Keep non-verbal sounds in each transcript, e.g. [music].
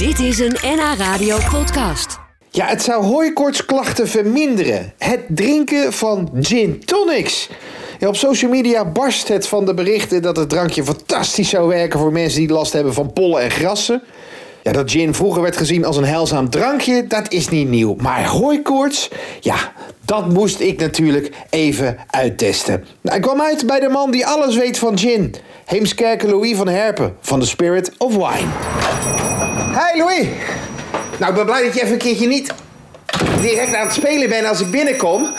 Dit is een NH Radio podcast. Ja, het zou hooikoortsklachten verminderen. Het drinken van gin tonics. Ja, op social media barst het van de berichten dat het drankje fantastisch zou werken voor mensen die last hebben van pollen en grassen. Ja, dat gin vroeger werd gezien als een heilzaam drankje, dat is niet nieuw. Maar hooikoorts, ja, dat moest ik natuurlijk even uittesten. Nou, ik kwam uit bij de man die alles weet van gin. Heemskerken Louis van Herpen van The Spirit of Wine. Hey Louis! Nou, ik ben blij dat je even een keertje niet direct aan het spelen bent als ik binnenkom.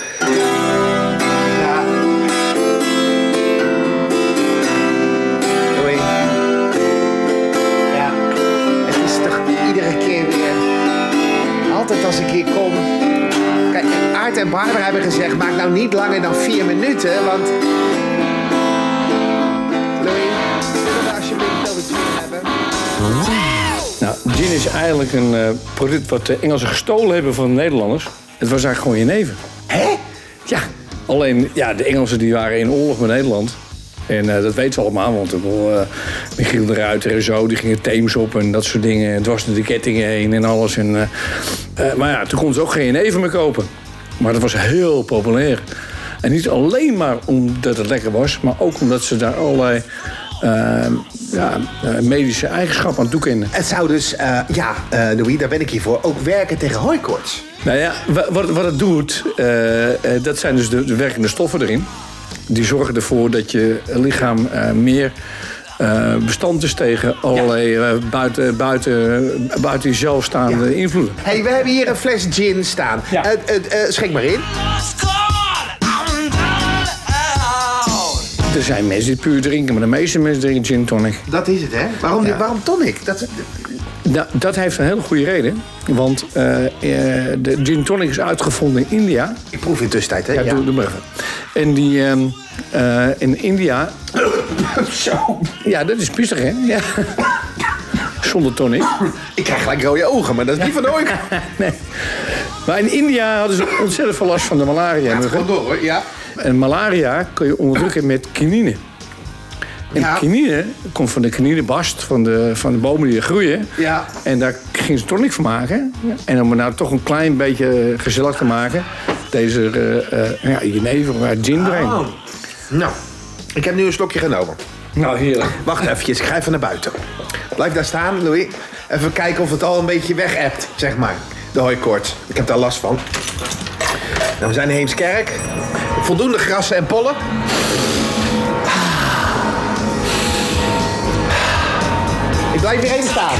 Als ik hier kom... Kijk, Aart en Barbara hebben gezegd... maak nou niet langer dan vier minuten, want... Louis, zullen we alsjeblieft wel de gin hebben? Nou, gin is eigenlijk een eh, product wat de Engelsen gestolen hebben van de Nederlanders. Het was eigenlijk gewoon jenever. Hè? Ja, alleen ja, de Engelsen die waren in oorlog met Nederland. En eh, dat weten we allemaal, want bedoel, eh, Michiel de Ruiter en zo, die gingen Theems op en dat soort dingen. Het was door de kettingen heen en alles. En, eh, maar ja, toen konden ze ook geen jenever meer kopen. Maar dat was heel populair. En niet alleen maar omdat het lekker was, maar ook omdat ze daar allerlei eh, ja, medische eigenschappen aan toekenden. Het zou dus, ja, Louis, daar ben ik hier voor, ook werken tegen hooikoorts. Nou ja, wa- wat, wat het doet, dat zijn dus de, de werkende stoffen erin. Die zorgen ervoor dat je lichaam eh, meer eh, bestand is tegen allerlei eh, buiten, buiten, buiten jezelf staande Ja. invloeden. hey, we hebben hier een fles gin staan. Ja. Eh, schenk maar in. Er zijn mensen die puur drinken, maar de meeste mensen drinken gin tonic. Dat is het, hè? Waarom, waarom tonic? Dat, Nou, dat heeft een hele goede reden. Want de gin tonic is uitgevonden in India. ik proef in tussentijd, hè? Ja, Doe, even. En die ehm, eh, in India [coughs] Zo. Ja, dat is pissig, hè? Ja. Zonder tonic. Ik krijg gelijk rode ogen, maar dat is niet van hooikoorts. [laughs] Nee. Maar in India hadden ze ontzettend veel last van de malaria. Gaat gewoon door, hoor. Ja. En malaria kun je onderdrukken met kinine. En Ja. kinine komt van de kininebast, van de, van de bomen die er groeien. Ja. En daar gingen ze tonic van maken. En om het nou toch een klein beetje gezellig te maken... deze eh eh ja, jenever waar gin doorheen. Oh. Nou, ik heb nu een slokje genomen. Nou, heerlijk. Wacht eventjes, ik ga even naar buiten. Blijf daar staan, Louis. Even kijken of het al een beetje weg hebt, zeg maar. De hooikoorts. Ik heb daar last van. Nou, we zijn in Heemskerk. Voldoende grassen en pollen. Blijf weer even staan.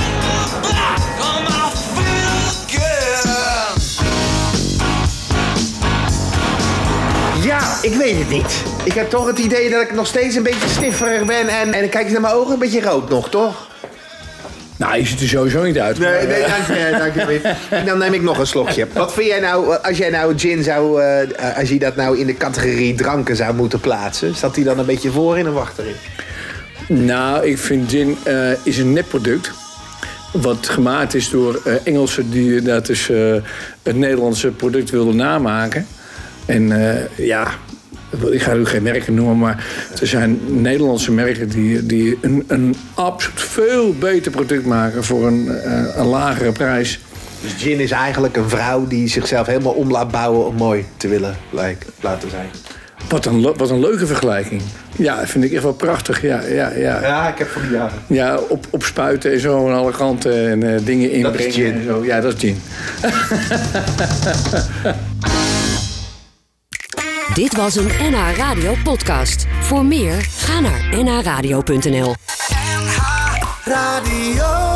Ja, ik weet het niet. Ik heb toch het idee dat ik nog steeds een beetje stifferig ben. En, en ik kijk eens naar mijn ogen, een beetje rood nog, toch? Nou, je ziet er sowieso niet uit. Nee, nee, dank je, dank je. Louis. [laughs] Dan neem ik nog een slokje. Wat vind jij nou, als jij nou gin zou, eh, als je dat nou in de categorie dranken zou moeten plaatsen, zat die dan een beetje voorin of achterin? Nou, ik vind gin eh, is een nepproduct. Wat gemaakt is door eh, Engelsen die dat dus, eh, het Nederlandse product wilden namaken. En eh, ja, ik ga nu geen merken noemen, maar er zijn Nederlandse merken die, die een, een absoluut veel beter product maken voor een, eh, een lagere prijs. Dus gin is eigenlijk een vrouw die zichzelf helemaal om laat bouwen om mooi te willen lijken, laten zijn. Wat een, wat een leuke vergelijking. Ja, vind ik echt wel prachtig. Ja, ja, ja. Ja, ik heb van die jaren. Ja, op, op spuiten en zo aan alle kanten en eh, dingen inbrengen. gin. En zo. Ja, dat is gin. [laughs] Dit was een NH Radio podcast. Voor meer, ga naar nhradio.nl. Radio.